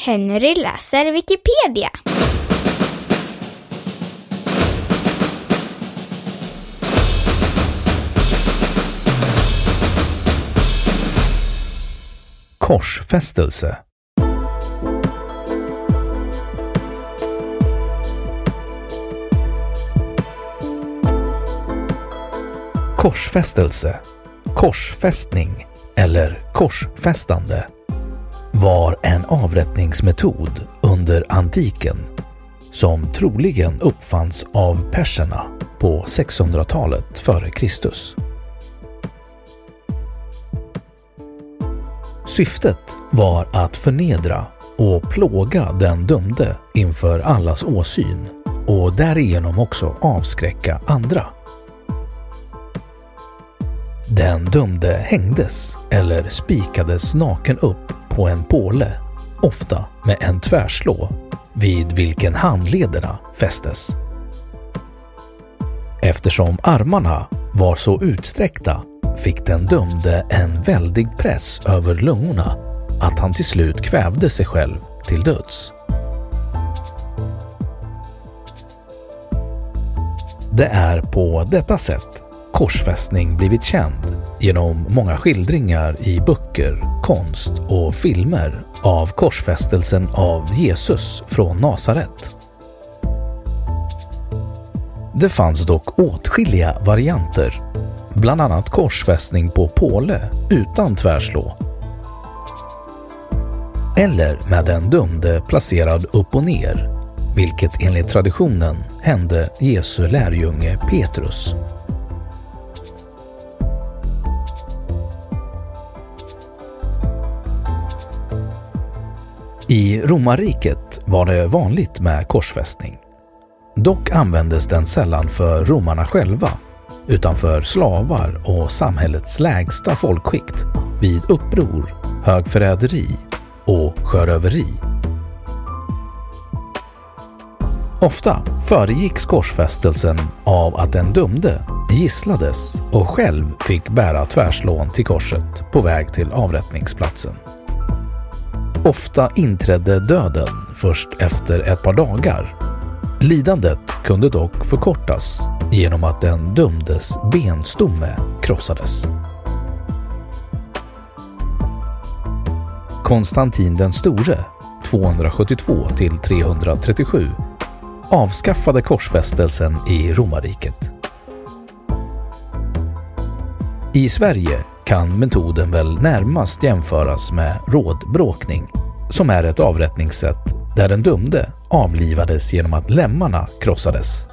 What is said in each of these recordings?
Henry läser Wikipedia. Korsfästelse. Korsfästelse, korsfästning eller korsfästande var en avrättningsmetod under antiken som troligen uppfanns av perserna på 600-talet före Kristus. Syftet var att förnedra och plåga den dömde inför allas åsyn och därigenom också avskräcka andra. Den dömde hängdes eller spikades naken upp på en påle, ofta med en tvärslå, vid vilken handlederna fästes. Eftersom armarna var så utsträckta fick den dömde en väldig press över lungorna att han till slut kvävde sig själv till döds. Det är på detta sätt korsfästning blivit känd genom många skildringar i böcker, konst och filmer av korsfästelsen av Jesus från Nasaret. Det fanns dock åtskilliga varianter, bland annat korsfästning på påle utan tvärslå eller med den dömde placerad upp och ner, vilket enligt traditionen hände Jesu lärjunge Petrus. I romarriket var det vanligt med korsfästning. Dock användes den sällan för romarna själva utan för slavar och samhällets lägsta folkskikt vid uppror, högförräderi och sjöröveri. Ofta föregicks korsfästelsen av att den dömde gisslades och själv fick bära tvärslån till korset på väg till avrättningsplatsen. Ofta inträdde döden först efter ett par dagar. Lidandet kunde dock förkortas genom att den dömdes benstomme krossades. Konstantin den store, 272 till 337, avskaffade korsfästelsen i romarriket. I Sverige kan metoden väl närmast jämföras med rådbråkning, som är ett avrättningssätt där den dömde avlivades genom att lemmarna krossades.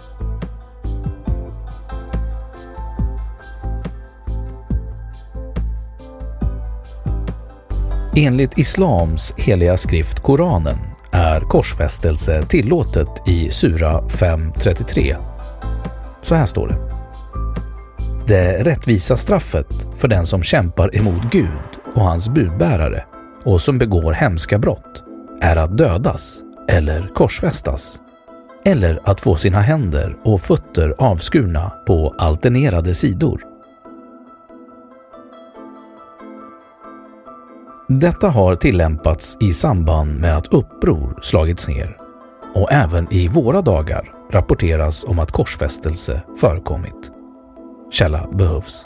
Enligt islams heliga skrift Koranen är korsfästelse tillåtet i Sura 5.33. Så här står det. Det rättvisa straffet för den som kämpar emot Gud och hans budbärare och som begår hemska brott är att dödas eller korsfästas eller att få sina händer och fötter avskurna på alternerade sidor. Detta har tillämpats i samband med att uppror slagits ner och även i våra dagar rapporteras om att korsfästelse förekommit. Källa behövs.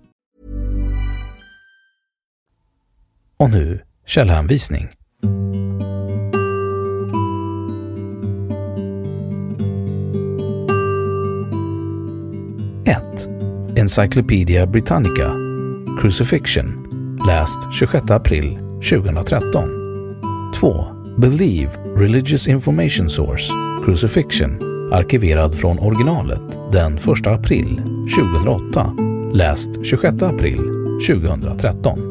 Och nu källhänvisning. Encyclopedia Britannica Crucifixion läst 26 april 2013. 2. Believe Religious Information Source Crucifixion arkiverad från originalet den 1 april 2008 läst 26 april 2013.